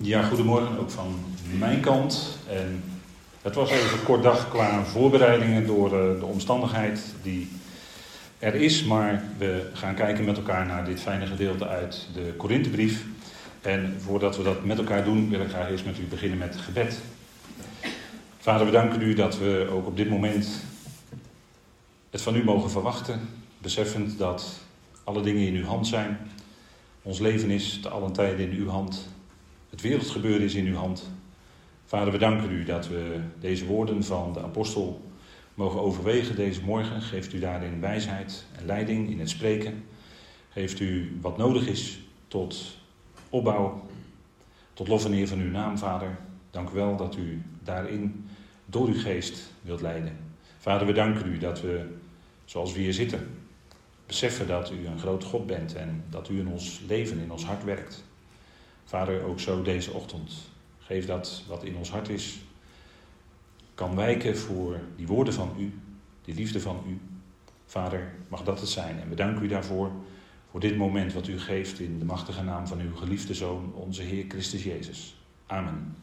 Ja, goedemorgen ook van mijn kant. En het was even een kort dag qua voorbereidingen door eh, de omstandigheid die er is. Maar we gaan kijken met elkaar naar dit fijne gedeelte uit de Korinthebrief. En voordat we dat met elkaar doen, wil ik graag eerst met u beginnen met gebed. Vader, we danken u dat we ook op dit moment het van u mogen verwachten. Beseffend dat alle dingen in uw hand zijn. Ons leven is te allen tijden in uw hand. Het wereldgebeuren is in uw hand. Vader, we danken u dat we deze woorden van de apostel mogen overwegen deze morgen. Geeft u daarin wijsheid en leiding in het spreken. Geeft u wat nodig is tot opbouw, tot lof en eer van uw naam, Vader. Dank u wel dat u daarin door uw geest wilt leiden. Vader, we danken u dat we, zoals we hier zitten, beseffen dat u een groot God bent en dat u in ons leven, in ons hart werkt. Vader, ook zo deze ochtend. Geef dat wat in ons hart is, kan wijken voor die woorden van u, die liefde van u. Vader, mag dat het zijn. En we danken u daarvoor, voor dit moment wat u geeft in de machtige naam van uw geliefde Zoon, onze Heer Christus Jezus. Amen.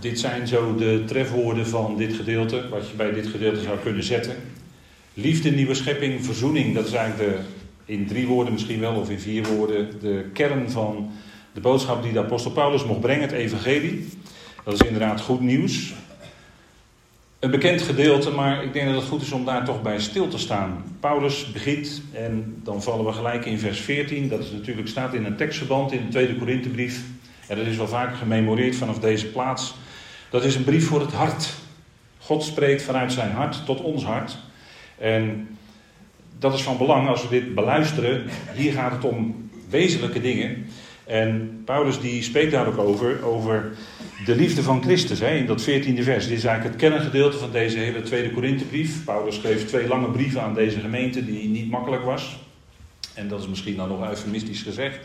Dit zijn zo de trefwoorden van dit gedeelte, wat je bij dit gedeelte zou kunnen zetten. Liefde, nieuwe schepping, verzoening, dat is eigenlijk de in drie woorden misschien wel, of in vier woorden, de kern van de boodschap die de apostel Paulus mocht brengen, het evangelie. Dat is inderdaad goed nieuws. Een bekend gedeelte, maar ik denk dat het goed is om daar toch bij stil te staan. Paulus begint, en dan vallen we gelijk in vers 14, dat is natuurlijk, staat in een tekstverband in de tweede Korinthebrief. En dat is wel vaker gememoreerd vanaf deze plaats. Dat is een brief voor het hart. God spreekt vanuit zijn hart tot ons hart. En dat is van belang als we dit beluisteren. Hier gaat het om wezenlijke dingen. En Paulus die spreekt daar ook over, over de liefde van Christus, hè, in dat 14e vers. Dit is eigenlijk het kerngedeelte van deze hele tweede Korinthebrief. Paulus schreef twee lange brieven aan deze gemeente die niet makkelijk was. En dat is misschien dan nog eufemistisch gezegd.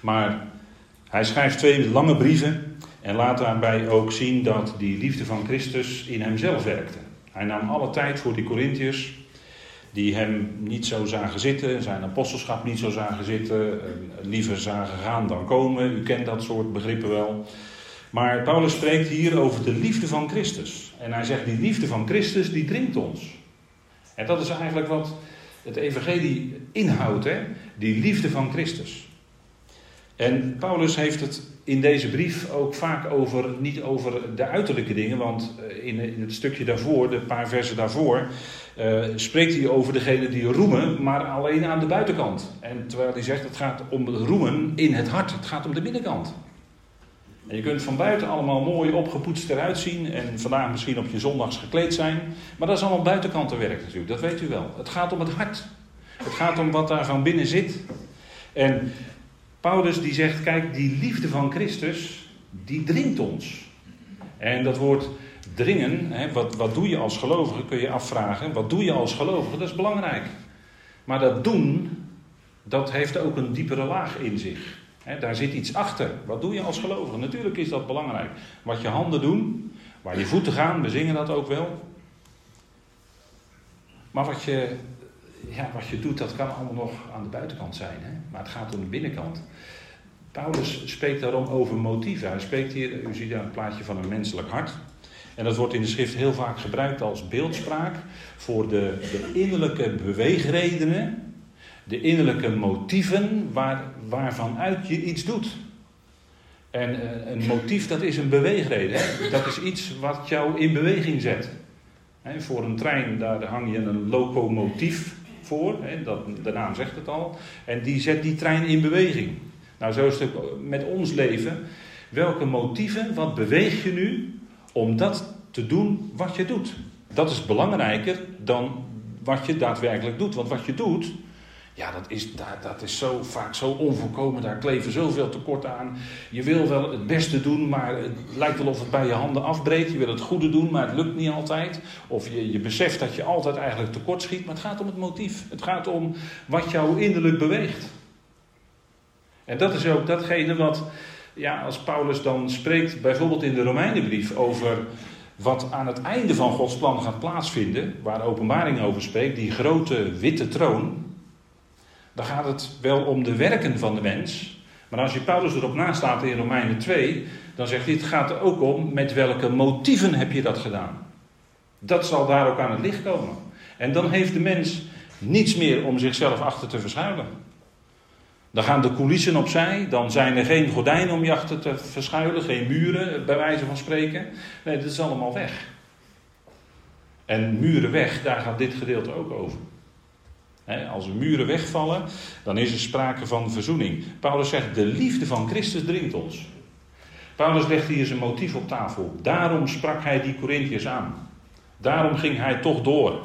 Maar hij schrijft twee lange brieven en laat daarbij ook zien dat die liefde van Christus in hemzelf werkte. Hij nam alle tijd voor die Corinthiërs die hem niet zo zagen zitten, zijn apostelschap niet zo zagen zitten, liever zagen gaan dan komen. U kent dat soort begrippen wel. Maar Paulus spreekt hier over de liefde van Christus. En hij zegt, die liefde van Christus, die dringt ons. En dat is eigenlijk wat het evangelie inhoudt, hè? die liefde van Christus. En Paulus heeft het in deze brief ook vaak over, niet over de uiterlijke dingen, want eh, in, in het stukje daarvoor, de paar versen daarvoor, uh, spreekt hij over degene die roemen, maar alleen aan de buitenkant. En terwijl hij zegt, het gaat om roemen in het hart, het gaat om de binnenkant. En je kunt van buiten allemaal mooi opgepoetst eruit zien en vandaag misschien op je zondags gekleed zijn, maar dat is allemaal buitenkantenwerk natuurlijk, dat weet u wel. Het gaat om het hart. Het gaat om wat daar van binnen zit. En Paulus die zegt, kijk, die liefde van Christus, die dringt ons. En dat woord dringen, hè, wat, wat doe je als gelovige, kun je afvragen. Wat doe je als gelovige? Dat is belangrijk. Maar dat doen, dat heeft ook een diepere laag in zich. Hè, daar zit iets achter. Wat doe je als gelovige? Natuurlijk is dat belangrijk. Wat je handen doen, waar je voeten gaan, we zingen dat ook wel. Maar wat je ja, wat je doet, dat kan allemaal nog aan de buitenkant zijn. Hè? Maar het gaat om de binnenkant. Paulus spreekt daarom over motieven. Hij spreekt hier, u ziet daar een plaatje van een menselijk hart. En dat wordt in de schrift heel vaak gebruikt als beeldspraak voor de, de innerlijke beweegredenen, de innerlijke motieven waar, waarvan uit je iets doet. En eh, een motief, dat is een beweegreden. Hè? Dat is iets wat jou in beweging zet. voor een trein, daar hang je een locomotief voor, dat, de naam zegt het al. En die zet die trein in beweging. Nou, zo is het met ons leven. Welke motieven, wat beweeg je nu om dat te doen wat je doet? Dat is belangrijker dan wat je daadwerkelijk doet. Want wat je doet, ja, dat is, dat, dat is zo vaak zo onvolkomen. Daar kleven zoveel tekort aan. Je wil wel het beste doen, maar het lijkt wel of het bij je handen afbreekt. Je wil het goede doen, maar het lukt niet altijd. Of je, je beseft dat je altijd eigenlijk tekort schiet. Maar het gaat om het motief. Het gaat om wat jou innerlijk beweegt. En dat is ook datgene wat, ja, als Paulus dan spreekt, bijvoorbeeld in de Romeinenbrief, over wat aan het einde van Gods plan gaat plaatsvinden, waar openbaring over spreekt, die grote witte troon dan gaat het wel om de werken van de mens. Maar als je Paulus erop nastaat in Romeinen 2, dan zegt hij: het gaat er ook om met welke motieven heb je dat gedaan. Dat zal daar ook aan het licht komen. En dan heeft de mens niets meer om zichzelf achter te verschuilen. Dan gaan de coulissen opzij, dan zijn er geen gordijnen om je achter te verschuilen, geen muren, bij wijze van spreken. Nee, dat is allemaal weg. En muren weg, daar gaat dit gedeelte ook over. Als er muren wegvallen, dan is er sprake van verzoening. Paulus zegt: De liefde van Christus dringt ons. Paulus legt hier zijn motief op tafel. Daarom sprak hij die Corinthiërs aan. Daarom ging hij toch door.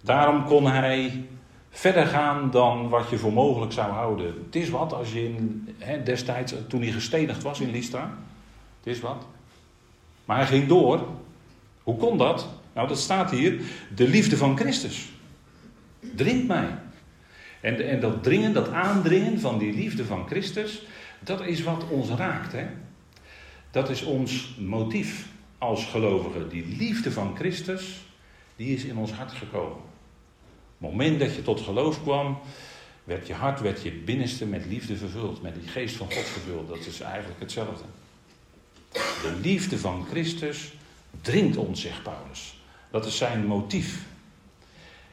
Daarom kon hij verder gaan dan wat je voor mogelijk zou houden. Het is wat als je in, destijds, toen hij gestenigd was in Lystra. Het is wat. Maar hij ging door. Hoe kon dat? Nou, dat staat hier. De liefde van Christus dringt mij. En, en dat dringen, dat aandringen van die liefde van Christus, dat is wat ons raakt. Hè? Dat is ons motief als gelovigen. Die liefde van Christus, die is in ons hart gekomen. Het moment dat je tot geloof kwam, werd je hart, werd je binnenste met liefde vervuld, met die geest van God vervuld. Dat is eigenlijk hetzelfde. De liefde van Christus dringt ons, zegt Paulus. Dat is zijn motief.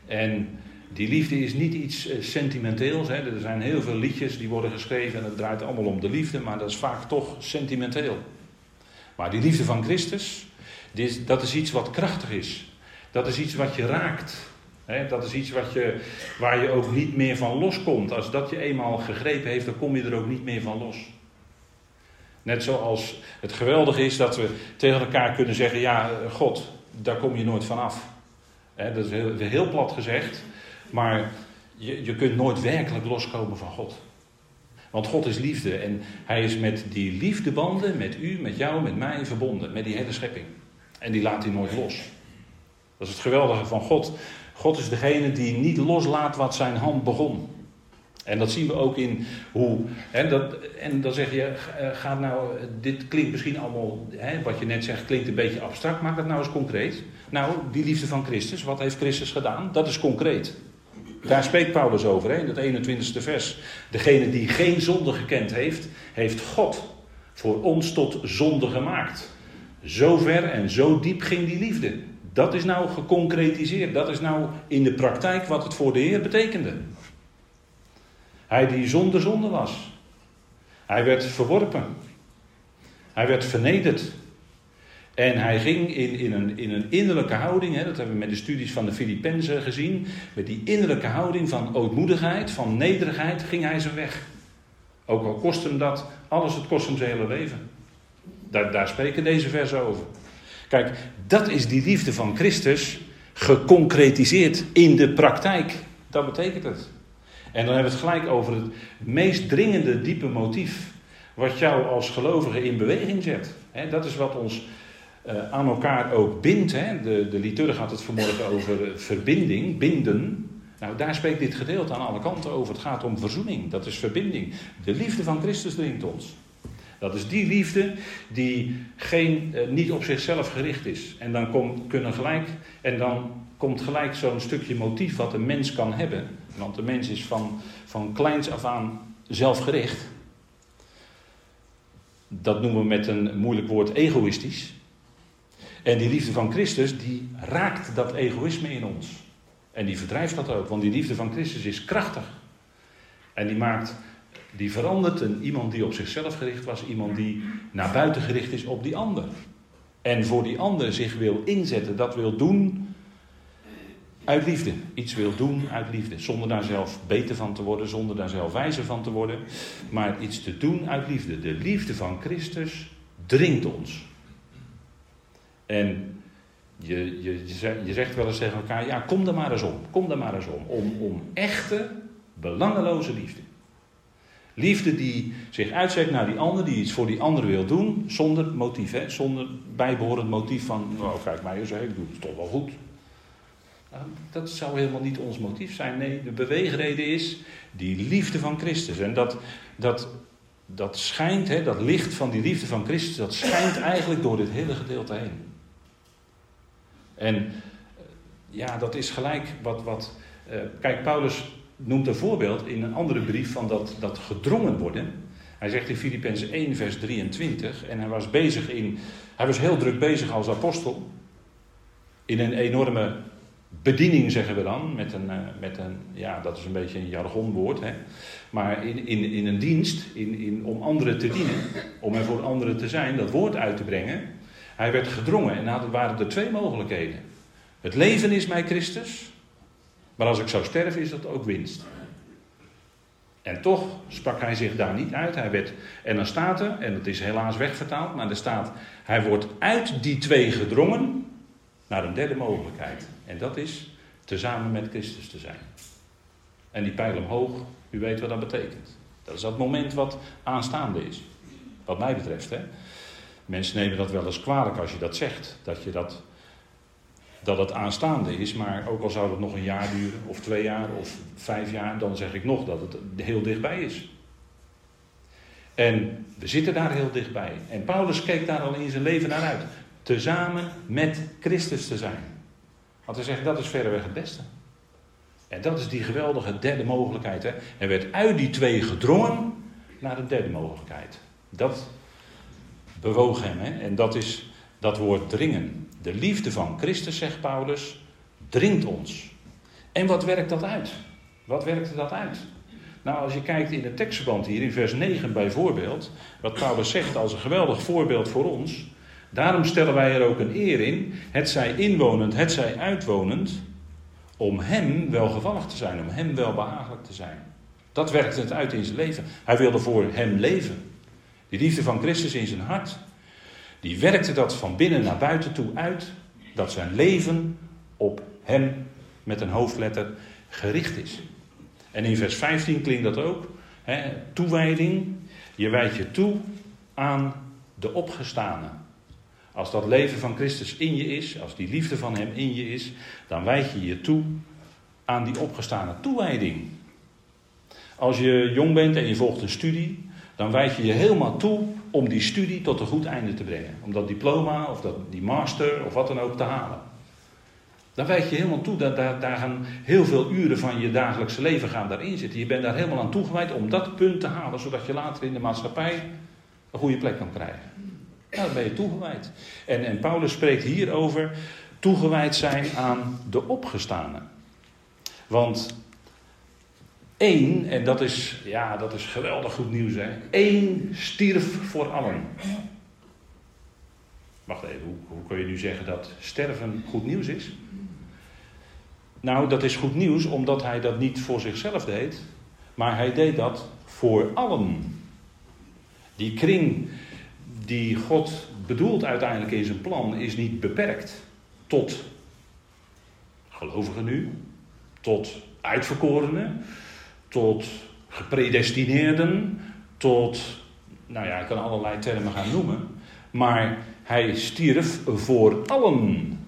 En die liefde is niet iets eh, sentimenteels. Hè. Er zijn heel veel liedjes die worden geschreven en het draait allemaal om de liefde, maar dat is vaak toch sentimenteel. Maar die liefde van Christus, dat is iets wat krachtig is. Dat is iets wat je raakt. Dat is iets wat je, waar je ook niet meer van loskomt. Als dat je eenmaal gegrepen heeft, dan kom je er ook niet meer van los. Net zoals het geweldig is dat we tegen elkaar kunnen zeggen: Ja, God, daar kom je nooit van af. Dat is heel, heel plat gezegd, maar je, je kunt nooit werkelijk loskomen van God. Want God is liefde en hij is met die liefdebanden, met u, met jou, met mij verbonden, met die hele schepping. En die laat hij nooit los. Dat is het geweldige van God. God is degene die niet loslaat wat zijn hand begon. En dat zien we ook in hoe. Hè, dat, en dan zeg je, eh, gaat nou, dit klinkt misschien allemaal, hè, wat je net zegt, klinkt een beetje abstract. Maak dat nou eens concreet. Nou, die liefde van Christus, wat heeft Christus gedaan? Dat is concreet. Daar spreekt Paulus over in het 21ste vers. Degene die geen zonde gekend heeft, heeft God voor ons tot zonde gemaakt. Zo ver en zo diep ging die liefde. Dat is nou geconcretiseerd. Dat is nou in de praktijk wat het voor de Heer betekende. Hij die zonder zonde was. Hij werd verworpen. Hij werd vernederd. En hij ging in, in, een, in een innerlijke houding, hè, dat hebben we met de studies van de Filippenzen gezien, met die innerlijke houding van ootmoedigheid, van nederigheid, ging hij zijn weg. Ook al kost hem dat alles, het kost hem zijn hele leven. Daar, daar spreken deze versen over. Kijk, dat is die liefde van Christus geconcretiseerd in de praktijk. Dat betekent het. En dan hebben we het gelijk over het meest dringende, diepe motief. Wat jou als gelovige in beweging zet. dat is wat ons uh, aan elkaar ook bindt. Hè? De, de liturg had het vanmorgen over eh, verbinding, binden. Nou, daar spreekt dit gedeelte aan alle kanten over. Het gaat om verzoening, dat is verbinding. De liefde van Christus dringt ons. Dat is die liefde die geen, uh, niet op zichzelf gericht is. En dan, komt, kunnen gelijk, en dan komt gelijk zo'n stukje motief wat een mens kan hebben. Want de mens is van, van kleins af aan zelfgericht. Dat noemen we met een moeilijk woord egoïstisch. En die liefde van Christus, die raakt dat egoïsme in ons. En die verdrijft dat ook, want die liefde van Christus is krachtig. En die maakt, die verandert een iemand die op zichzelf gericht was, iemand die naar buiten gericht is op die ander. En voor die ander zich wil inzetten, dat wil doen uit liefde. Iets wil doen uit liefde. Zonder daar zelf beter van te worden, zonder daar zelf wijzer van te worden. Maar iets te doen uit liefde. De liefde van Christus dringt ons. En je, je, je zegt wel eens tegen elkaar, ja, kom er maar eens om. Kom er maar eens om. Om, om echte, belangeloze liefde. Liefde die zich uitzet naar die ander, die iets voor die ander wil doen, zonder motief, zonder bijbehorend motief van, nou kijk mij eens, ik doe het toch wel goed. Nou, dat zou helemaal niet ons motief zijn. Nee, de beweegreden is die liefde van Christus. En dat, dat, dat schijnt, hè, dat licht van die liefde van Christus, dat schijnt eigenlijk door dit hele gedeelte heen. En eh, ja, dat is gelijk wat. wat uh, kijk, Paulus noemt een voorbeeld in een andere brief van dat, dat gedrongen worden. Hij zegt in Filippenzen 1, vers 23, en hij was bezig in, hij was heel druk bezig als apostel. In een enorme bediening zeggen we dan, met een, eh, met een ja, dat is een beetje een jargonwoord, hè. maar in, in, in een dienst, in, in, om anderen te dienen, om er voor anderen te zijn, dat woord uit te brengen. Hij werd gedrongen en er waren er twee mogelijkheden. Het leven is mij Christus, maar als ik zou sterven is dat ook winst. En toch sprak hij zich daar niet uit. Hij werd, en dan staat er, en het is helaas wegvertaald, maar er staat: hij wordt uit die twee gedrongen naar een derde mogelijkheid. En dat is tezamen met Christus te zijn. En die pijl omhoog, u weet wat dat betekent. Dat is dat moment wat aanstaande is. Wat mij betreft. Hè. Mensen nemen dat wel eens kwalijk als je dat zegt. Dat, je dat, dat het aanstaande is. Maar ook al zou dat nog een jaar duren, of twee jaar, of vijf jaar, dan zeg ik nog dat het heel dichtbij is. En we zitten daar heel dichtbij. En Paulus keek daar al in zijn leven naar uit. Tezamen met Christus te zijn. Want hij zegt dat is verreweg het beste. En dat is die geweldige derde mogelijkheid. Hè? Hij werd uit die twee gedrongen naar de derde mogelijkheid. Dat bewoog hem. Hè? En dat is dat woord dringen. De liefde van Christus, zegt Paulus, dringt ons. En wat werkt dat uit? Wat werkte dat uit? Nou, als je kijkt in de tekstverband hier, in vers 9 bijvoorbeeld, wat Paulus zegt als een geweldig voorbeeld voor ons. Daarom stellen wij er ook een eer in, het zij inwonend, het zij uitwonend, om hem welgevallig te zijn, om hem welbehagelijk te zijn. Dat werkte het uit in zijn leven. Hij wilde voor hem leven. Die liefde van Christus in zijn hart, die werkte dat van binnen naar buiten toe uit, dat zijn leven op hem met een hoofdletter gericht is. En in vers 15 klinkt dat ook. Hè, toewijding, je wijdt je toe aan de opgestane. Als dat leven van Christus in je is, als die liefde van Hem in je is, dan wijd je je toe aan die opgestane toewijding. Als je jong bent en je volgt een studie, dan wijd je je helemaal toe om die studie tot een goed einde te brengen. Om dat diploma of dat, die master of wat dan ook te halen. Dan wijd je helemaal toe, dat, daar, daar gaan heel veel uren van je dagelijkse leven gaan daarin zitten. Je bent daar helemaal aan toegewijd om dat punt te halen, zodat je later in de maatschappij een goede plek kan krijgen. Dan ben je toegewijd. En, en Paulus spreekt hier over toegewijd zijn aan de opgestane. Want één, en dat is, ja, dat is geweldig goed nieuws, hè. Eén stierf voor allen. Wacht even, hoe, hoe kun je nu zeggen dat sterven goed nieuws is? Nou, dat is goed nieuws omdat hij dat niet voor zichzelf deed, maar hij deed dat voor allen. Die kring die God bedoelt uiteindelijk in zijn plan is niet beperkt tot gelovigen nu, tot uitverkorenen, tot gepredestineerden, tot, nou ja, ik kan allerlei termen gaan noemen, maar hij stierf voor allen.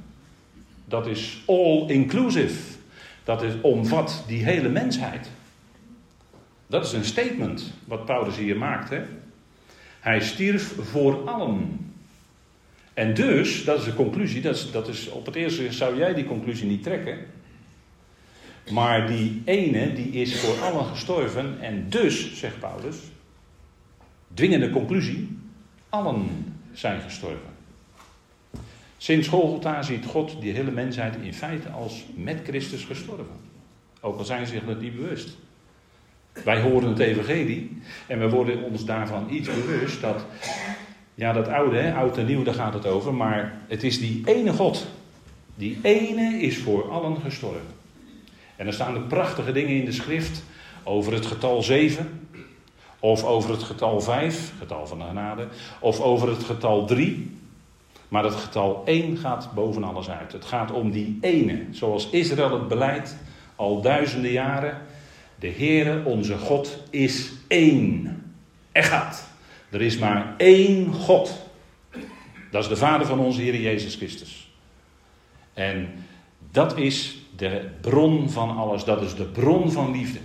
Dat is all inclusive. Dat is, omvat die hele mensheid. Dat is een statement wat Paulus hier maakt. Hè? Hij stierf voor allen. En dus, dat is de conclusie, dat is, dat is, op het eerste zou jij die conclusie niet trekken. Maar die ene, die is voor allen gestorven. En dus, zegt Paulus, dwingende conclusie, allen zijn gestorven. Sinds Golgotha ziet God die hele mensheid in feite als met Christus gestorven. Ook al zijn ze zich dat niet bewust. Wij horen het evangelie en we worden ons daarvan iets bewust dat, ja dat oude, hè, oud en nieuw, daar gaat het over, maar het is die ene God. Die ene is voor allen gestorven. En er staan de prachtige dingen in de schrift over het getal 7, of over het getal 5, getal van de genade, of over het getal 3. Maar het getal 1 gaat boven alles uit. Het gaat om die ene, zoals Israël het beleidt al duizenden jaren. De Heere, onze God, is één. Echad. Er is maar één God. Dat is de Vader van onze Heer Jezus Christus. En dat is de bron van alles. Dat is de bron van liefde.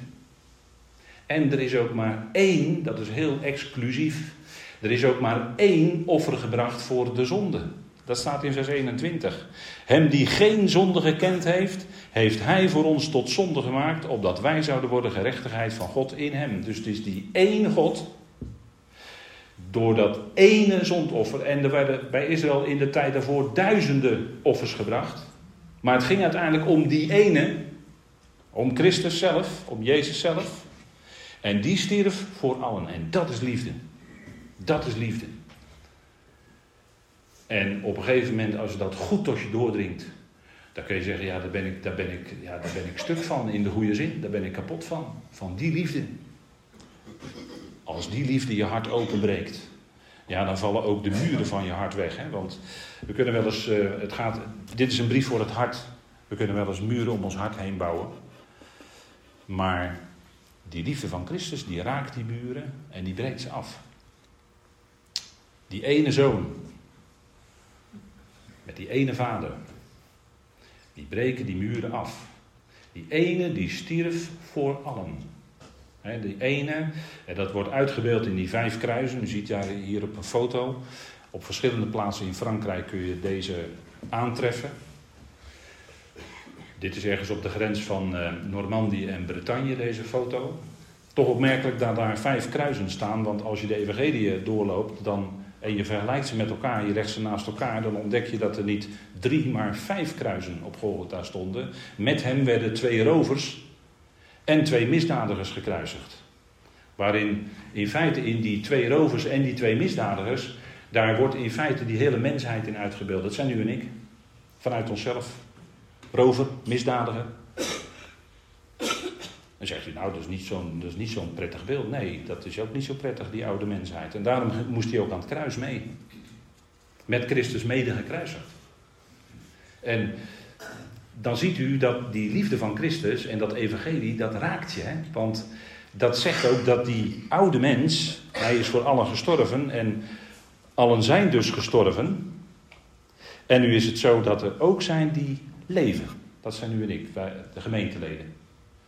En er is ook maar één, dat is heel exclusief. Er is ook maar één offer gebracht voor de zonde. Dat staat in vers 21. Hem die geen zonde gekend heeft, heeft hij voor ons tot zonde gemaakt, opdat wij zouden worden gerechtigheid van God in hem. Dus het is die ene God, door dat ene zondoffer, en er werden bij Israël in de tijd daarvoor duizenden offers gebracht, maar het ging uiteindelijk om die ene, om Christus zelf, om Jezus zelf. En die stierf voor allen. En dat is liefde. Dat is liefde. En op een gegeven moment, als dat goed tot je doordringt, dan kun je zeggen, ja, daar ben ik, daar ben ik, ja, daar ben ik stuk van, in de goede zin. Daar ben ik kapot van. Van die liefde. Als die liefde je hart openbreekt, ja, dan vallen ook de muren van je hart weg. Hè? Want we kunnen wel eens, uh, het gaat, dit is een brief voor het hart. We kunnen wel eens muren om ons hart heen bouwen. Maar die liefde van Christus, die raakt die muren en die breekt ze af. Die ene zoon, met die ene vader, die breken die muren af. Die ene die stierf voor allen. Die ene, en dat wordt uitgebeeld in die vijf kruisen. U ziet hier op een foto. Op verschillende plaatsen in Frankrijk kun je deze aantreffen. Dit is ergens op de grens van uh, Normandië en Bretagne, deze foto. Toch opmerkelijk dat daar vijf kruisen staan, want als je de evangelie doorloopt dan, en je vergelijkt ze met elkaar, je legt ze naast elkaar, dan ontdek je dat er niet drie, maar vijf kruisen op Golgotha stonden. Met hem werden twee rovers en twee misdadigers gekruisigd. Waarin in feite in die twee rovers en die twee misdadigers, daar wordt in feite die hele mensheid in uitgebeeld. Dat zijn u en ik, vanuit onszelf. Rover, misdadiger. Dan zegt u, nou, dat is niet zo'n zo'n prettig beeld. Nee, dat is ook niet zo prettig, die oude mensheid. En daarom moest hij ook aan het kruis mee. Met Christus mede gekruisigd. En dan ziet u dat die liefde van Christus en dat evangelie, dat raakt je. Hè? Want dat zegt ook dat die oude mens, hij is voor allen gestorven en allen zijn dus gestorven. En nu is het zo dat er ook zijn die leven. Dat zijn u en ik, de gemeenteleden.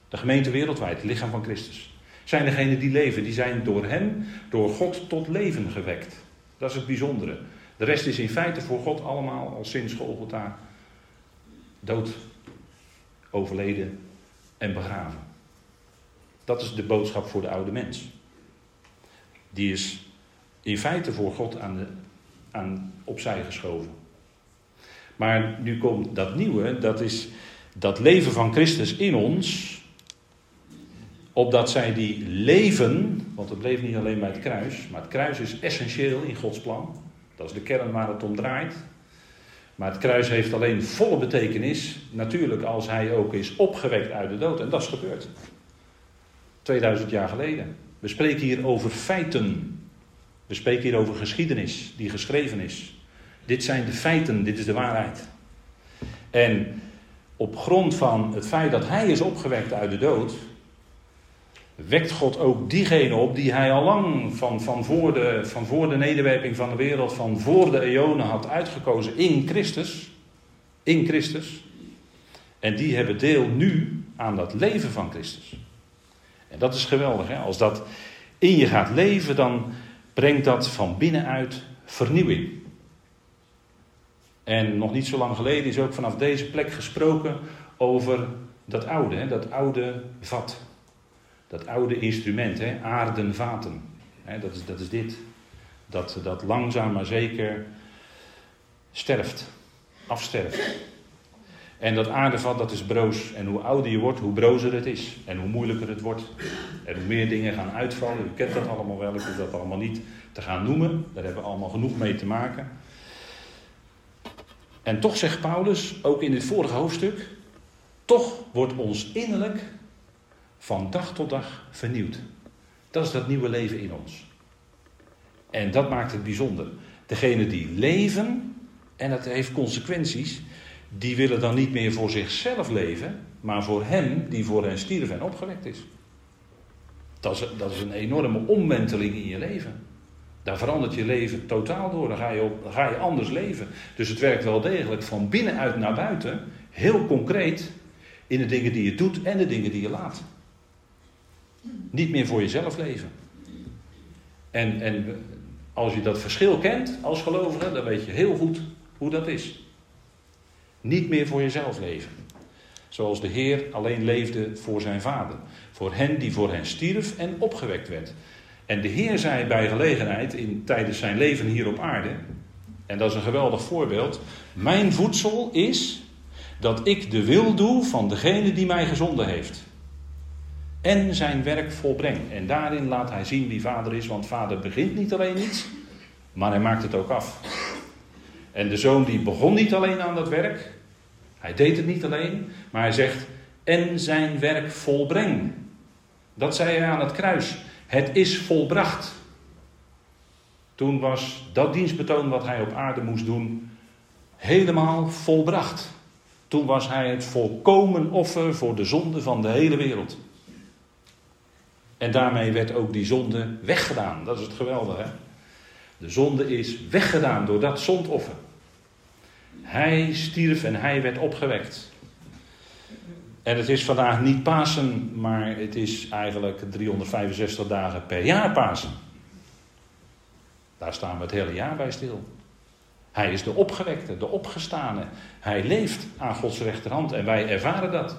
De gemeente wereldwijd, het lichaam van Christus. Zijn degenen die leven, die zijn door hem, door God tot leven gewekt. Dat is het bijzondere. De rest is in feite voor God allemaal al sinds Golgotha dood, overleden en begraven. Dat is de boodschap voor de oude mens. Die is in feite voor God aan de, aan, opzij geschoven. Maar nu komt dat nieuwe, dat is dat leven van Christus in ons, opdat zij die leven, want het bleef niet alleen bij het kruis, maar het kruis is essentieel in Gods plan. Dat is de kern waar het om draait. Maar het kruis heeft alleen volle betekenis, natuurlijk als hij ook is opgewekt uit de dood. En dat is gebeurd. 2000 jaar geleden. We spreken hier over feiten. We spreken hier over geschiedenis die geschreven is. Dit zijn de feiten, dit is de waarheid. En op grond van het feit dat hij is opgewekt uit de dood, wekt God ook diegene op die hij al lang van, van, voor de, van voor de nederwerping van de wereld, van voor de eonen had uitgekozen in Christus. In Christus. En die hebben deel nu aan dat leven van Christus. En dat is geweldig. Hè? Als dat in je gaat leven, dan brengt dat van binnenuit vernieuwing. En nog niet zo lang geleden is ook vanaf deze plek gesproken over dat oude, hè? dat oude vat. Dat oude instrument, hè, aardenvaten. Hè, dat, is, dat is dit. Dat, dat langzaam maar zeker sterft, afsterft. En dat aardevat, dat is broos. En hoe ouder je wordt, hoe brozer het is. En hoe moeilijker het wordt. En hoe meer dingen gaan uitvallen. U kent dat allemaal wel, ik hoef dat allemaal niet te gaan noemen. Daar hebben we allemaal genoeg mee te maken. En toch zegt Paulus, ook in dit vorige hoofdstuk, toch wordt ons innerlijk van dag tot dag vernieuwd. Dat is dat nieuwe leven in ons. En dat maakt het bijzonder. Degenen die leven, en dat heeft consequenties, die willen dan niet meer voor zichzelf leven, maar voor hem die voor hen stierf en opgewekt is. Dat is, dat is een enorme omwenteling in je leven. Daar verandert je leven totaal door. Dan ga, je op, dan ga je anders leven. Dus het werkt wel degelijk van binnenuit naar buiten. Heel concreet in de dingen die je doet en de dingen die je laat. Niet meer voor jezelf leven. En, en als je dat verschil kent als gelovige, dan weet je heel goed hoe dat is. Niet meer voor jezelf leven. Zoals de Heer alleen leefde voor zijn vader. Voor hen die voor hen stierf en opgewekt werd. En de Heer zei bij gelegenheid in, tijdens zijn leven hier op aarde. En dat is een geweldig voorbeeld. Mijn voedsel is dat ik de wil doe van degene die mij gezonden heeft. En zijn werk volbreng. En daarin laat hij zien wie vader is, want vader begint niet alleen iets, maar hij maakt het ook af. En de zoon die begon niet alleen aan dat werk, hij deed het niet alleen, maar hij zegt, en zijn werk volbreng. Dat zei hij aan het kruis. Het is volbracht. Toen was dat dienstbetoon wat hij op aarde moest doen helemaal volbracht. Toen was hij het volkomen offer voor de zonde van de hele wereld. En daarmee werd ook die zonde weggedaan. Dat is het geweldige. Hè? De zonde is weggedaan door dat zondoffer. Hij stierf en hij werd opgewekt. En het is vandaag niet Pasen, maar het is eigenlijk 365 dagen per jaar Pasen. Daar staan we het hele jaar bij stil. Hij is de opgewekte, de opgestane. Hij leeft aan Gods rechterhand en wij ervaren dat.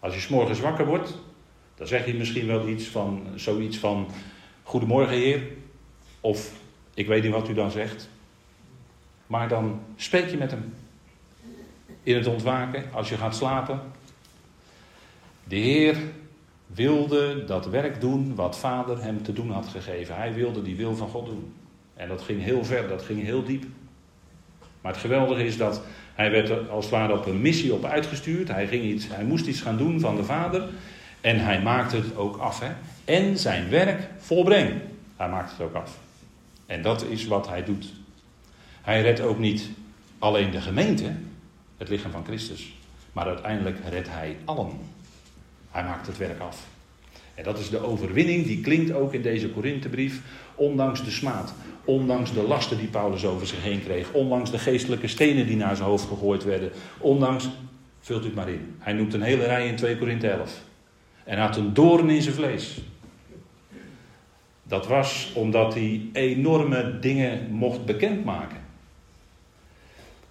Als je s'morgens wakker wordt, dan zeg je misschien wel iets van, zoiets van: Goedemorgen, Heer. Of ik weet niet wat u dan zegt. Maar dan spreek je met hem. In het ontwaken, als je gaat slapen. De Heer wilde dat werk doen wat Vader hem te doen had gegeven. Hij wilde die wil van God doen. En dat ging heel ver, dat ging heel diep. Maar het geweldige is dat hij werd als het ware op een missie op uitgestuurd. Hij, ging iets, hij moest iets gaan doen van de Vader. En hij maakte het ook af. Hè? En zijn werk volbreng. Hij maakt het ook af. En dat is wat hij doet. Hij redt ook niet alleen de gemeente, het lichaam van Christus. Maar uiteindelijk redt hij allen. Hij maakt het werk af. En dat is de overwinning die klinkt ook in deze Korinthebrief. Ondanks de smaad, ondanks de lasten die Paulus over zich heen kreeg, ondanks de geestelijke stenen die naar zijn hoofd gegooid werden, ondanks, vult u het maar in. Hij noemt een hele rij in 2 Korinthe 11. En had een doorn in zijn vlees. Dat was omdat hij enorme dingen mocht bekendmaken.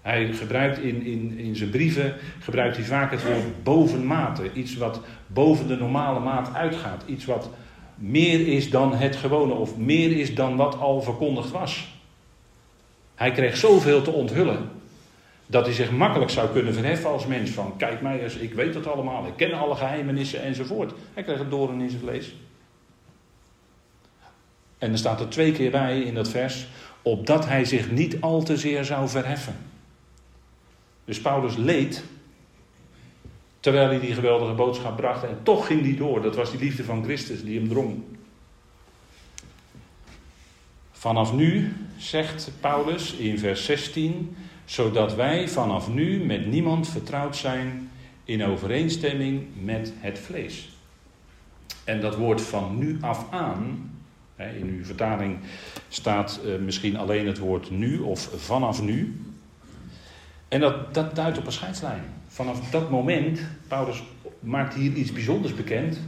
Hij gebruikt in, in, in zijn brieven gebruikt hij vaak het woord bovenmate. Iets wat boven de normale maat uitgaat. Iets wat meer is dan het gewone of meer is dan wat al verkondigd was. Hij kreeg zoveel te onthullen dat hij zich makkelijk zou kunnen verheffen als mens. Van kijk mij eens, ik weet het allemaal, ik ken alle geheimenissen enzovoort. Hij kreeg het doorn in zijn vlees. En er staat er twee keer bij in dat vers, opdat hij zich niet al te zeer zou verheffen. Dus Paulus leed terwijl hij die geweldige boodschap bracht en toch ging die door. Dat was die liefde van Christus die hem drong. Vanaf nu, zegt Paulus in vers 16, zodat wij vanaf nu met niemand vertrouwd zijn in overeenstemming met het vlees. En dat woord van nu af aan, in uw vertaling staat eh, misschien alleen het woord nu of vanaf nu. En dat, dat duidt op een scheidslijn. Vanaf dat moment, Paulus maakt hier iets bijzonders bekend.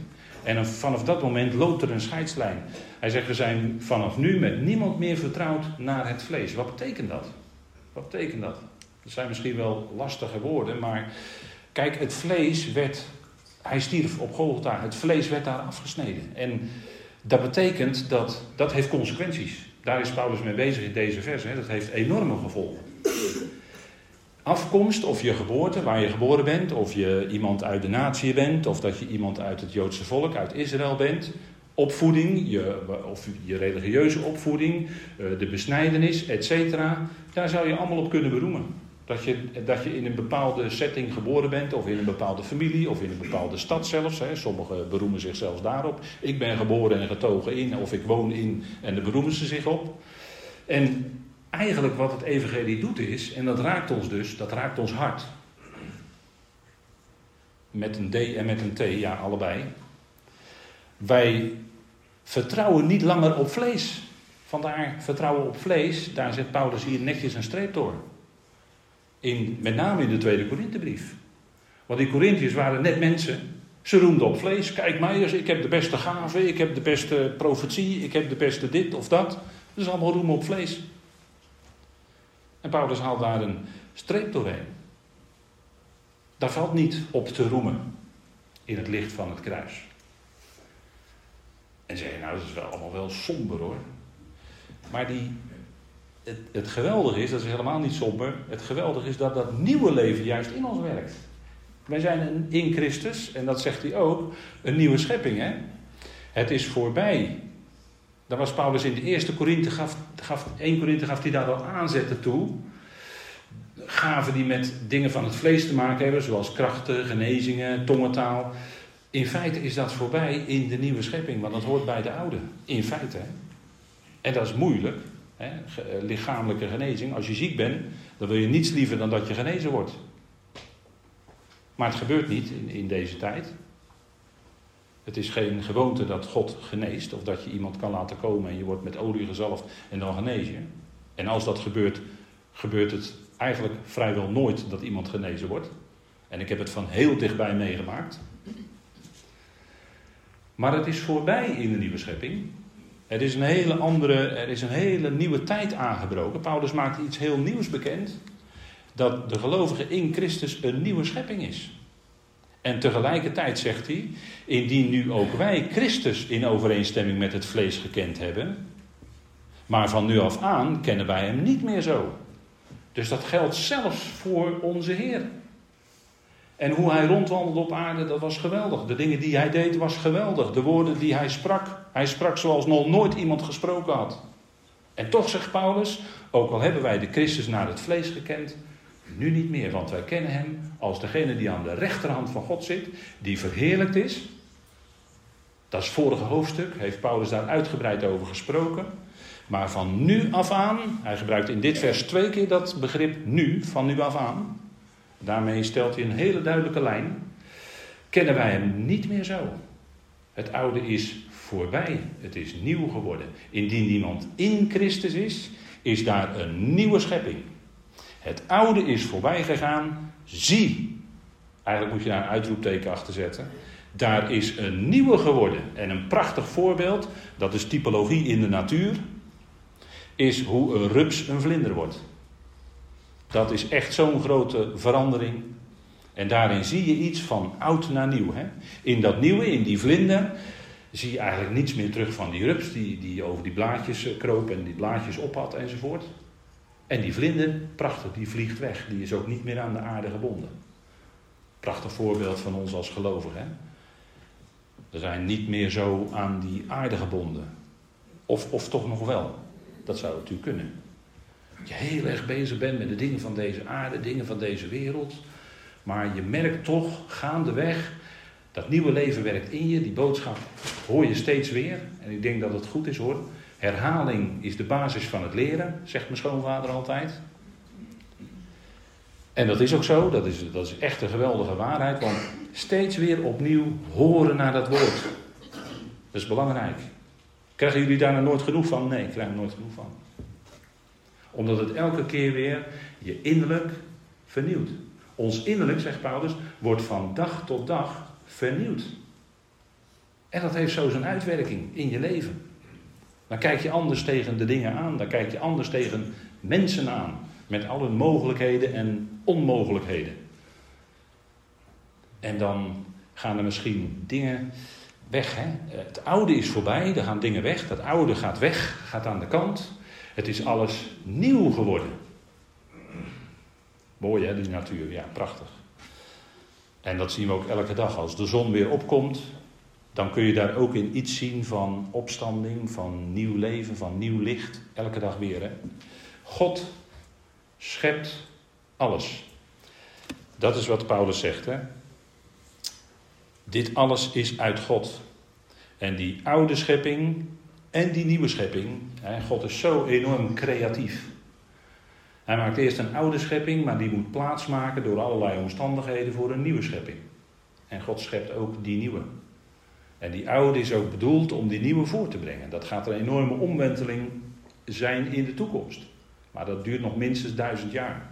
En vanaf dat moment loopt er een scheidslijn. Hij zegt, we zijn vanaf nu met niemand meer vertrouwd naar het vlees. Wat betekent dat? Wat betekent dat? Dat zijn misschien wel lastige woorden, maar kijk, het vlees werd, hij stierf op Golgotha, het vlees werd daar afgesneden. En dat betekent dat, dat heeft consequenties. Daar is Paulus mee bezig in deze vers. Hè. Dat heeft enorme gevolgen afkomst of je geboorte, waar je geboren bent, of je iemand uit de natie bent, of dat je iemand uit het Joodse volk, uit Israël bent, opvoeding, je, of je religieuze opvoeding, eh, de besnijdenis, etc. Daar zou je allemaal op kunnen beroemen. Dat je, dat je in een bepaalde setting geboren bent, of in een bepaalde familie, of in een bepaalde stad zelfs. Hè. Sommigen beroemen zich zelfs daarop. Ik ben geboren en getogen in, of ik woon in, en daar beroemen ze zich op. En eigenlijk wat het evangelie doet is, en dat raakt ons dus, dat raakt ons hart. Met een D en met een T, ja, allebei. Wij vertrouwen niet langer op vlees. Vandaar vertrouwen op vlees, daar zet Paulus hier netjes een streep door. In, met name in de tweede Korinthebrief. Want die Corinthiërs waren net mensen. Ze roemden op vlees. Kijk mij eens, ik heb de beste gave, ik heb de beste profetie, ik heb de beste dit of dat. Dat is allemaal roemen op vlees. En Paulus haalt daar een streep doorheen. Daar valt niet op te roemen in het licht van het kruis. En je, nou, dat is wel allemaal wel somber hoor. Maar die, het, het geweldige is, dat is helemaal niet somber. Het geweldige is dat dat nieuwe leven juist in ons werkt. Wij zijn in Christus, en dat zegt hij ook, een nieuwe schepping. Hè? Het is voorbij. Daar was Paulus in de eerste Korinthe, gaf, gaf, 1 Korinthe gaf hij daar al aanzetten toe. Gaven die met dingen van het vlees te maken hebben, zoals krachten, genezingen, tongentaal. In feite is dat voorbij in de nieuwe schepping, want dat hoort bij de oude. In feite. En dat is moeilijk. Hè? Eh, lichamelijke genezing. Als je ziek bent, dan wil je niets liever dan dat je genezen wordt. Maar het gebeurt niet in, deze tijd. Het is geen gewoonte dat God geneest of dat je iemand kan laten komen en je wordt met olie gezalfd en dan genees je. En als dat gebeurt, gebeurt het eigenlijk vrijwel nooit dat iemand genezen wordt. En ik heb het van heel dichtbij meegemaakt. Maar het is voorbij in de nieuwe schepping. Er is een hele andere, er is een hele nieuwe tijd aangebroken. Paulus maakt iets heel nieuws bekend. Dat de gelovige in Christus een nieuwe schepping is. En tegelijkertijd zegt hij, indien nu ook wij Christus in overeenstemming met het vlees gekend hebben, maar van nu af aan kennen wij hem niet meer zo. Dus dat geldt zelfs voor onze Heer. En hoe hij rondwandelde op aarde, dat was geweldig. De dingen die hij deed, was geweldig. De woorden die hij sprak, hij sprak zoals nog nooit iemand gesproken had. En toch zegt Paulus, ook al hebben wij de Christus naar het vlees gekend, nu niet meer, want wij kennen hem als degene die aan de rechterhand van God zit, die verheerlijkt is. Dat is vorige hoofdstuk, heeft Paulus daar uitgebreid over gesproken. Maar van nu af aan, hij gebruikt in dit vers twee keer dat begrip nu, van nu af aan. Daarmee stelt hij een hele duidelijke lijn. Kennen wij hem niet meer zo. Het oude is voorbij, het is nieuw geworden. Indien iemand in Christus is, is daar een nieuwe schepping. Het oude is voorbij gegaan, zie. Eigenlijk moet je daar een uitroepteken achter zetten. Daar is een nieuwe geworden. En een prachtig voorbeeld, dat is typologie in de natuur, is hoe een rups een vlinder wordt. Dat is echt zo'n grote verandering. En daarin zie je iets van oud naar nieuw. Hè? In dat nieuwe, in die vlinder, zie je eigenlijk niets meer terug van die rups die, die over die blaadjes eh, kroop en die blaadjes ophad enzovoort. En die vlinder, prachtig, die vliegt weg. Die is ook niet meer aan de aarde gebonden. Prachtig voorbeeld van ons als gelovigen. We zijn niet meer zo aan die aarde gebonden. Of, of toch nog wel. Dat zou natuurlijk kunnen. Dat je heel erg bezig bent met de dingen van deze aarde, dingen van deze wereld. Maar je merkt toch gaandeweg dat nieuwe leven werkt in je. Die boodschap hoor je steeds weer. En ik denk dat het goed is hoor. Herhaling is de basis van het leren, zegt mijn schoonvader altijd. En dat is ook zo, dat is, dat is echt een geweldige waarheid, want steeds weer opnieuw horen naar dat woord. Dat is belangrijk. Krijgen jullie daar nou nooit genoeg van? Nee, ik krijg er nooit genoeg van. Omdat het elke keer weer je innerlijk vernieuwt. Ons innerlijk, zegt Paulus, wordt van dag tot dag vernieuwd. En dat heeft zo zijn uitwerking in je leven. Dan kijk je anders tegen de dingen aan. Dan kijk je anders tegen mensen aan. Met alle mogelijkheden en onmogelijkheden. En dan gaan er misschien dingen weg. Hè? Het oude is voorbij, er gaan dingen weg. Dat oude gaat weg, gaat aan de kant. Het is alles nieuw geworden. Mooi hè, die natuur, ja, prachtig. En dat zien we ook elke dag. Als de zon weer opkomt, dan kun je daar ook in iets zien van opstanding, van nieuw leven, van nieuw licht. Elke dag weer. Hè? God schept alles. Dat is wat Paulus zegt. Hè? Dit alles is uit God. En die oude schepping en die nieuwe schepping. God is zo enorm creatief. Hij maakt eerst een oude schepping, maar die moet plaatsmaken door allerlei omstandigheden voor een nieuwe schepping. En God schept ook die nieuwe. En die oude is ook bedoeld om die nieuwe voor te brengen. Dat gaat een enorme omwenteling zijn in de toekomst. Maar dat duurt nog minstens duizend jaar.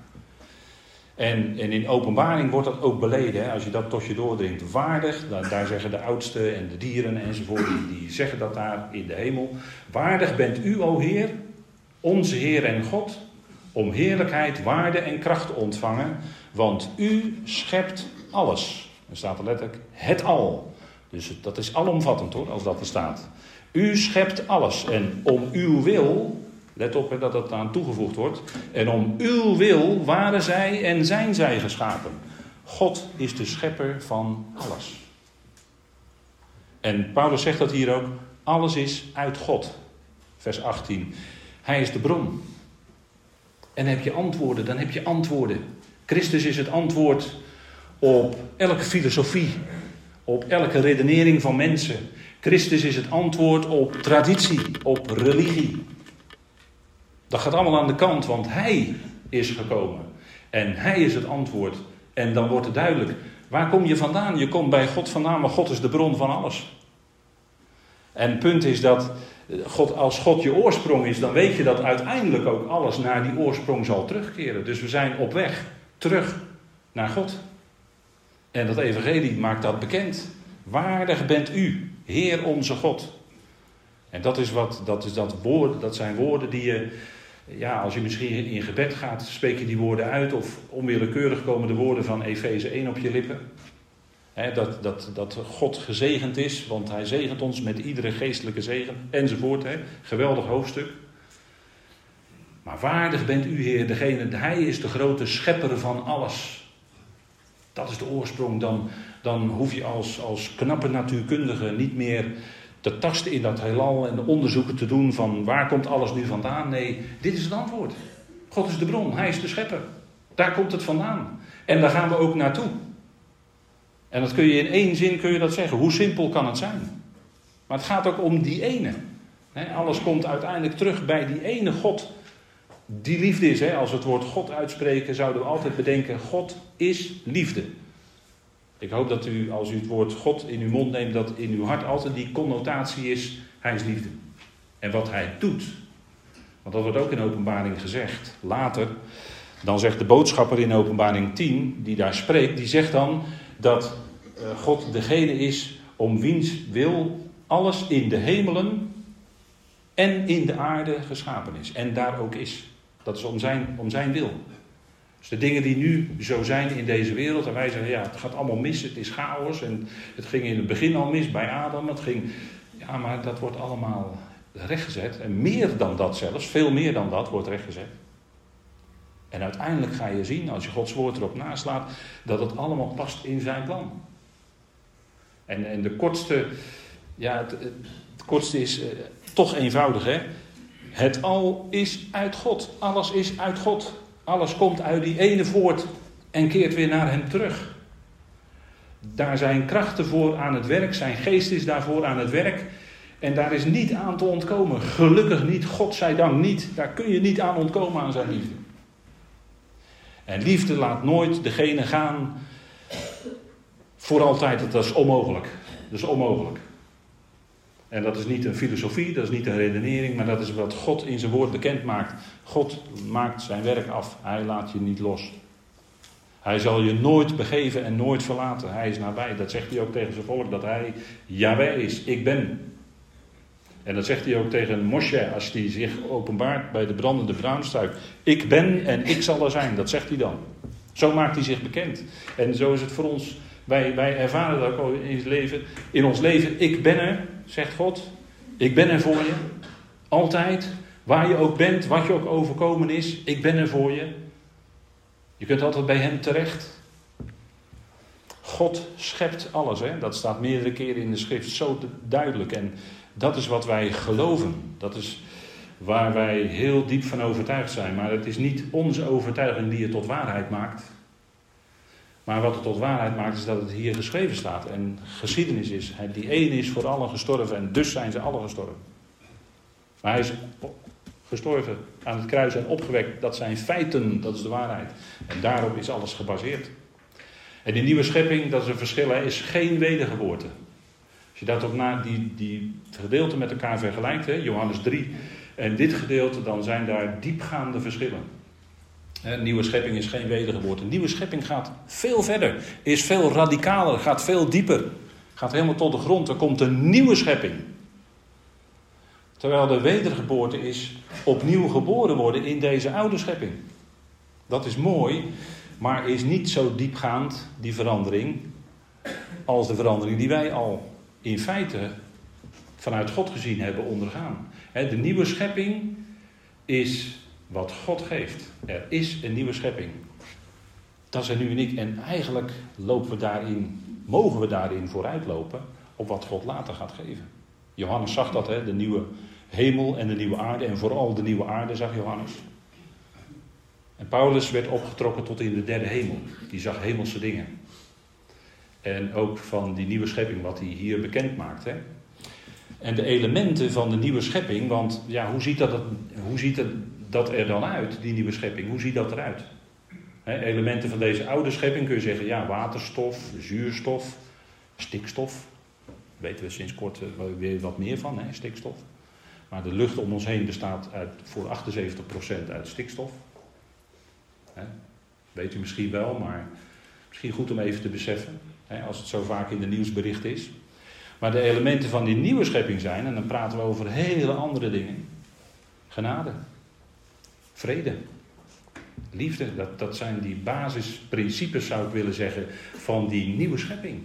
En, en in openbaring wordt dat ook beleden. Als je dat tot je doordringt, waardig. Daar, daar zeggen de oudsten en de dieren enzovoort, die, die zeggen dat daar in de hemel. Waardig bent u, o Heer, onze Heer en God, om heerlijkheid, waarde en kracht te ontvangen, want u schept alles. Er staat er letterlijk het al. Dus dat is alomvattend hoor, als dat er staat. U schept alles en om uw wil, let op dat dat aan toegevoegd wordt, en om uw wil waren zij en zijn zij geschapen. God is de schepper van alles. En Paulus zegt dat hier ook, alles is uit God. Vers 18. Hij is de bron. En heb je antwoorden, dan heb je antwoorden. Christus is het antwoord op elke filosofie, op elke redenering van mensen. Christus is het antwoord op traditie, op religie. Dat gaat allemaal aan de kant, want Hij is gekomen. En Hij is het antwoord. En dan wordt het duidelijk. Waar kom je vandaan? Je komt bij God vandaan, maar God is de bron van alles. En het punt is dat God, als God je oorsprong is, dan weet je dat uiteindelijk ook alles naar die oorsprong zal terugkeren. Dus we zijn op weg terug naar God. En dat evangelie maakt dat bekend. Waardig bent u, Heer onze God. En dat, is wat, dat, is dat, woord, dat zijn woorden die je, ja, als je misschien in gebed gaat, spreek je die woorden uit. Of onwillekeurig komen de woorden van Efeze 1 op je lippen dat, dat, dat God gezegend is, want hij zegent ons met iedere geestelijke zegen, enzovoort. Geweldig hoofdstuk. Maar waardig bent u, Heer, degene, hij is de grote schepper van alles. Dat is de oorsprong. Dan, dan hoef je als, als knappe natuurkundige niet meer te tasten in dat heelal en onderzoeken te doen van waar komt alles nu vandaan. Nee, dit is het antwoord. God is de bron, hij is de schepper. Daar komt het vandaan. En daar gaan we ook naartoe. En dat kun je in één zin kun je dat zeggen. Hoe simpel kan het zijn? Maar het gaat ook om die ene. alles komt uiteindelijk terug bij die ene God. Die liefde is. Als we het woord God uitspreken, zouden we altijd bedenken: God is liefde. Ik hoop dat u, als u het woord God in uw mond neemt, dat in uw hart altijd die connotatie is: Hij is liefde. En wat Hij doet. Want dat wordt ook in openbaring gezegd. Later, dan zegt de boodschapper in openbaring 10, die daar spreekt, die zegt dan dat eh, God degene is om wiens wil alles in de hemelen en in de aarde geschapen is. En daar ook is. Dat is om zijn, om zijn wil. Dus de dingen die nu zo zijn in deze wereld, en wij zeggen ja, het gaat allemaal mis, het is chaos. En het ging in het begin al mis bij Adam. Het ging, ja, maar dat wordt allemaal rechtgezet. En meer dan dat zelfs, veel meer dan dat wordt rechtgezet. En uiteindelijk ga je zien, als je Gods woord erop naslaat, dat het allemaal past in zijn plan. En, en de kortste, ja, het, kortste is uh, toch eenvoudig, hè? Het al is uit God. Alles is uit God. Alles komt uit die ene voort en keert weer naar hem terug. Daar zijn krachten voor aan het werk, zijn geest is daarvoor aan het werk. En daar is niet aan te ontkomen. Gelukkig niet, God zij dank niet. Daar kun je niet aan ontkomen aan zijn liefde. En liefde laat nooit degene gaan voor altijd. Dat is onmogelijk. Dat is onmogelijk. En dat is niet een filosofie, dat is niet een redenering, maar dat is wat God in zijn woord bekend maakt. God maakt zijn werk af. Hij laat je niet los. Hij zal je nooit begeven en nooit verlaten. Hij is nabij. Dat zegt hij ook tegen zijn volk, dat hij Yahweh is. Ik ben. En dat zegt hij ook tegen Moshe als hij zich openbaart bij de brandende braamstruik. Ik ben en ik zal er zijn, dat zegt hij dan. Zo maakt hij zich bekend. En zo is het voor ons. Wij, wij ervaren dat ook in, het leven, in ons leven. Ik ben er, zegt God. Ik ben er voor je. Altijd. Waar je ook bent, wat je ook overkomen is. Ik ben er voor je. Je kunt altijd bij Hem terecht. God schept alles. Hè? Dat staat meerdere keren in de schrift zo duidelijk. En dat is wat wij geloven. Dat is waar wij heel diep van overtuigd zijn. Maar het is niet onze overtuiging die het tot waarheid maakt. Maar wat het tot waarheid maakt is dat het hier geschreven staat. En geschiedenis is. Die ene is voor allen gestorven en dus zijn ze allen gestorven. Maar hij is gestorven aan het kruis en opgewekt. Dat zijn feiten, dat is de waarheid. En daarop is alles gebaseerd. En die nieuwe schepping, dat is een verschil, is geen wedergeboorte. Als je dat ook na die, die gedeelten met elkaar vergelijkt, hè, Johannes 3 en dit gedeelte, dan zijn daar diepgaande verschillen. Een nieuwe schepping is geen wedergeboorte. Een nieuwe schepping gaat veel verder, is veel radicaler, gaat veel dieper. Gaat helemaal tot de grond. Er komt een nieuwe schepping. Terwijl de wedergeboorte is opnieuw geboren worden in deze oude schepping. Dat is mooi, maar is niet zo diepgaand, die verandering, als de verandering die wij al in feite vanuit God gezien hebben ondergaan. De nieuwe schepping is wat God geeft. Er is een nieuwe schepping. Dat zijn nu en ik. En eigenlijk lopen we daarin, mogen we daarin vooruitlopen op wat God later gaat geven. Johannes zag dat, hè? de nieuwe hemel en de nieuwe aarde. En vooral de nieuwe aarde zag Johannes. En Paulus werd opgetrokken tot in de derde hemel. Die zag hemelse dingen. En ook van die nieuwe schepping, wat hij hier bekend maakt. Hè? En de elementen van de nieuwe schepping, want ja, hoe ziet dat, hoe ziet dat er dan uit, die nieuwe schepping? Hoe ziet dat eruit? Elementen van deze oude schepping kun je zeggen, ja, waterstof, zuurstof, stikstof. Daar weten we sinds kort eh, weer wat meer van, hè, stikstof. Maar de lucht om ons heen bestaat uit, voor 78% uit stikstof. Weet u misschien wel, maar misschien goed om even te beseffen, als het zo vaak in de nieuwsbericht is. Maar de elementen van die nieuwe schepping zijn, en dan praten we over hele andere dingen. Genade, vrede, liefde, dat, dat zijn die basisprincipes, zou ik willen zeggen, van die nieuwe schepping.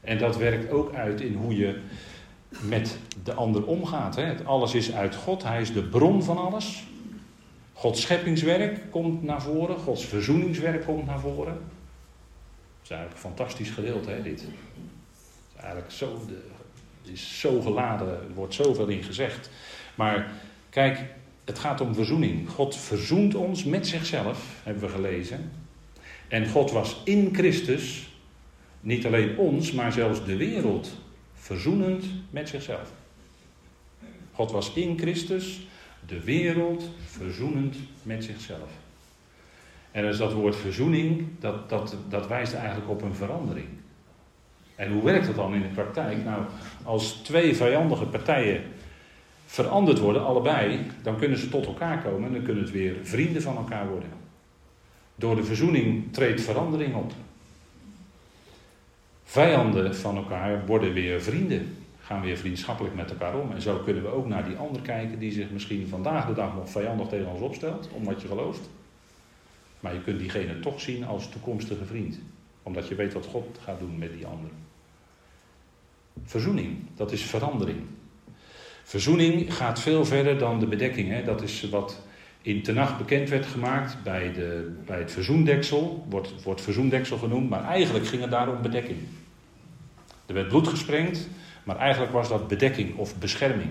En dat werkt ook uit in hoe je met de ander omgaat. Hè. Alles is uit God, Hij is de bron van alles. Gods scheppingswerk komt naar voren, Gods verzoeningswerk komt naar voren. Dat is eigenlijk een fantastisch gedeelte, hè, dit eigenlijk zo, de, is zo geladen, er wordt zoveel in gezegd. Maar kijk, het gaat om verzoening. God verzoent ons met zichzelf, hebben we gelezen. En God was in Christus, niet alleen ons, maar zelfs de wereld, verzoenend met zichzelf. God was in Christus, de wereld, verzoenend met zichzelf. En dus dat woord verzoening, dat, dat, dat wijst eigenlijk op een verandering. En hoe werkt dat dan in de praktijk? Nou, als twee vijandige partijen veranderd worden, allebei, dan kunnen ze tot elkaar komen en dan kunnen het weer vrienden van elkaar worden. Door de verzoening treedt verandering op. Vijanden van elkaar worden weer vrienden, gaan weer vriendschappelijk met elkaar om. En zo kunnen we ook naar die ander kijken die zich misschien vandaag de dag nog vijandig tegen ons opstelt, omdat je gelooft. Maar je kunt diegene toch zien als toekomstige vriend, omdat je weet wat God gaat doen met die ander. Verzoening, dat is verandering. Verzoening gaat veel verder dan de bedekking. Hè. Dat is wat in Tenach bekend werd gemaakt bij, de, bij het verzoendeksel. Wordt, wordt verzoendeksel genoemd, maar eigenlijk ging het daar om bedekking. Er werd bloed gesprengd, maar eigenlijk was dat bedekking of bescherming.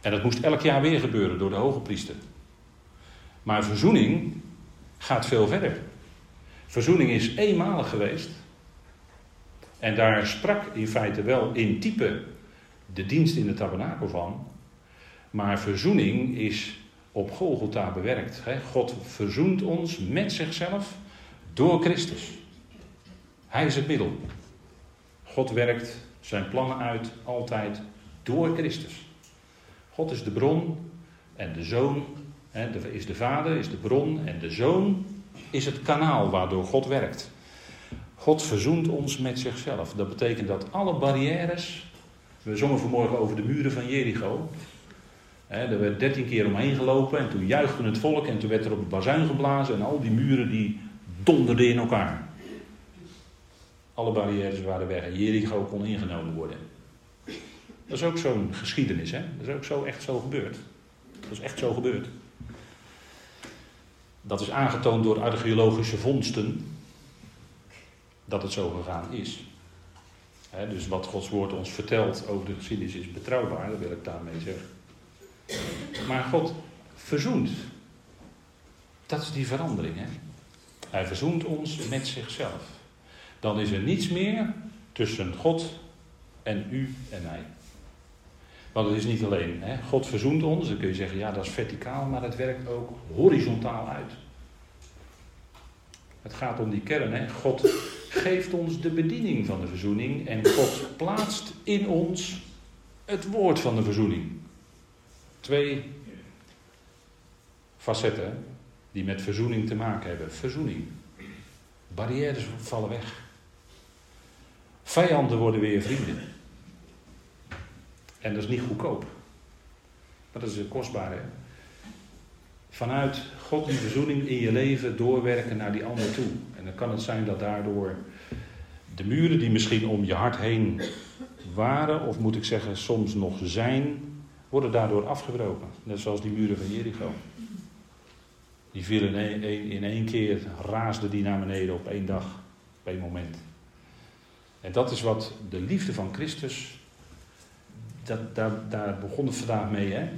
En dat moest elk jaar weer gebeuren door de hoge priester. Maar verzoening gaat veel verder. Verzoening is eenmalig geweest en daar sprak in feite wel in type de dienst in de tabernakel van. Maar verzoening is op Golgotha bewerkt. God verzoent ons met zichzelf door Christus. Hij is het middel. God werkt zijn plannen uit altijd door Christus. God is de bron en de zoon is de vader, is de bron en de zoon is het kanaal waardoor God werkt. God verzoent ons met zichzelf. Dat betekent dat alle barrières. We zongen vanmorgen over de muren van Jericho. er werd dertien keer omheen gelopen en toen juichte het volk en toen werd er op het bazuin geblazen en al die muren die donderden in elkaar. Alle barrières waren weg en Jericho kon ingenomen worden. Dat is ook zo'n geschiedenis, hè? Dat is ook zo echt zo gebeurd. Dat is echt zo gebeurd. Dat is aangetoond door archeologische vondsten dat het zo gegaan is. Dus wat Gods woord ons vertelt over de geschiedenis is betrouwbaar, dat wil ik daarmee zeggen. Maar God verzoent. Dat is die verandering. Hè? Hij verzoent ons met zichzelf. Dan is er niets meer tussen God en u en mij. Want het is niet alleen, hè? God verzoent ons, dan kun je zeggen, ja dat is verticaal, maar het werkt ook horizontaal uit. Het gaat om die kern, hè? God geeft ons de bediening van de verzoening en God plaatst in ons het woord van de verzoening. Twee facetten die met verzoening te maken hebben. Verzoening. Barrières vallen weg. Vijanden worden weer vrienden. En dat is niet goedkoop. Maar dat is kostbaar, hè? Vanuit God die verzoening in je leven doorwerken naar die ander toe. En dan kan het zijn dat daardoor de muren die misschien om je hart heen waren, of moet ik zeggen soms nog zijn, worden daardoor afgebroken. Net zoals die muren van Jericho. Die vielen in één, keer, raasden die naar beneden op één dag, op één moment. En dat is wat de liefde van Christus, dat, daar, daar begon het vandaag mee. Hè?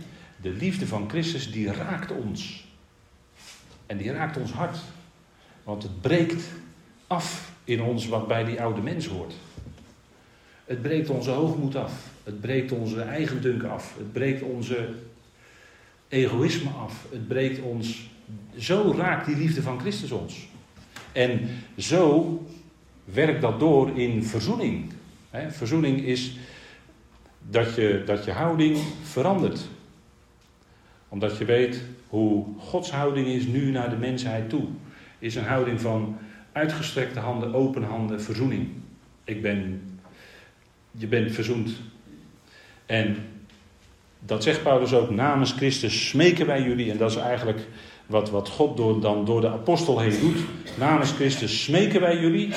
De liefde van Christus, die raakt ons. En die raakt ons hart. Want het breekt af in ons wat bij die oude mens hoort. Het breekt onze hoogmoed af. Het breekt onze eigendunk af. Het breekt onze egoïsme af. Het breekt ons. Zo raakt die liefde van Christus ons. En zo werkt dat door in verzoening. Verzoening is dat je, dat je houding verandert. Omdat je weet hoe Gods houding is nu naar de mensheid toe. Is een houding van uitgestrekte handen, open handen, verzoening. Ik ben, je bent verzoend. En dat zegt Paulus ook, namens Christus smeken wij jullie. En dat is eigenlijk wat, wat God door, dan door de apostel heen doet. Namens Christus smeken wij jullie.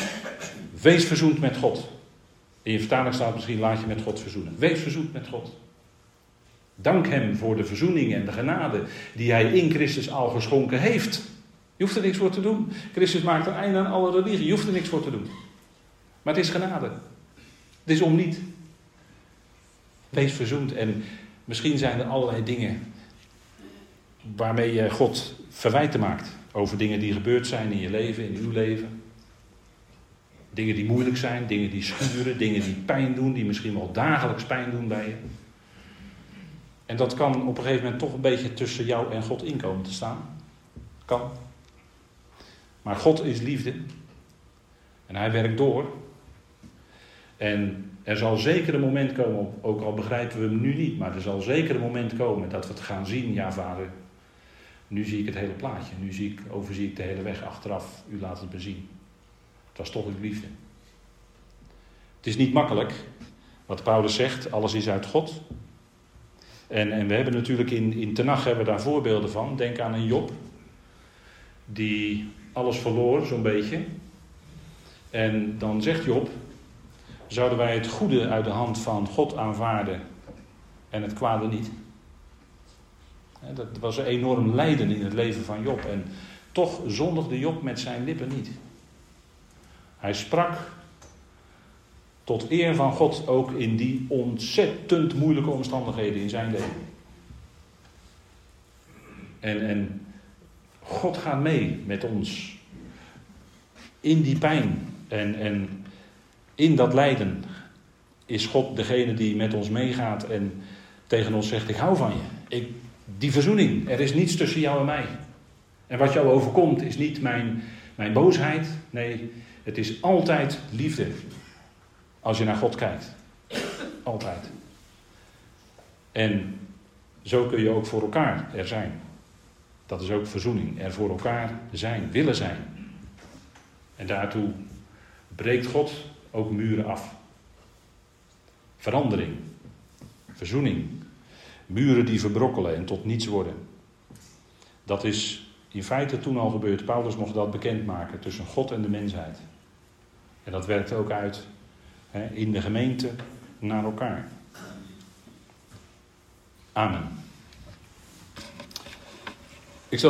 Wees verzoend met God. In je vertaling staat misschien laat je met God verzoenen. Wees verzoend met God. Dank Hem voor de verzoening en de genade die Hij in Christus al geschonken heeft. Je hoeft er niks voor te doen. Christus maakt een einde aan alle religie. Je hoeft er niks voor te doen. Maar het is genade. Het is om niet. Wees verzoend. En misschien zijn er allerlei dingen waarmee je God verwijten maakt. Over dingen die gebeurd zijn in je leven, in uw leven. Dingen die moeilijk zijn, dingen die schuren, dingen die pijn doen, die misschien wel dagelijks pijn doen bij je. En dat kan op een gegeven moment toch een beetje tussen jou en God inkomen te staan. Kan. Maar God is liefde. En hij werkt door. En er zal zeker een moment komen, ook al begrijpen we hem nu niet, maar er zal zeker een moment komen dat we het gaan zien. Ja, vader, nu zie ik het hele plaatje. Nu zie ik, overzie ik de hele weg achteraf. U laat het me zien. Het was toch uw liefde. Het is niet makkelijk, wat Paulus zegt, alles is uit God. En, en we hebben natuurlijk in, in hebben we daar voorbeelden van. Denk aan een Job, die alles verloor, zo'n beetje. En dan zegt Job, zouden wij het goede uit de hand van God aanvaarden en het kwade niet? Dat was een enorm lijden in het leven van Job. En toch zondigde Job met zijn lippen niet. Hij sprak tot eer van God ook in die ontzettend moeilijke omstandigheden in zijn leven. En, en God gaat mee met ons in die pijn en, en in dat lijden is God degene die met ons meegaat en tegen ons zegt: Ik hou van je. Ik, die verzoening, er is niets tussen jou en mij. En wat jou overkomt is niet mijn, mijn boosheid. Nee, het is altijd liefde. Als je naar God kijkt. Altijd. En zo kun je ook voor elkaar er zijn. Dat is ook verzoening. Er voor elkaar zijn, willen zijn. En daartoe breekt God ook muren af. Verandering. Verzoening. Muren die verbrokkelen en tot niets worden. Dat is in feite toen al gebeurd. Paulus mocht dat bekendmaken tussen God en de mensheid. En dat werkt ook uit in de gemeente naar elkaar. Amen.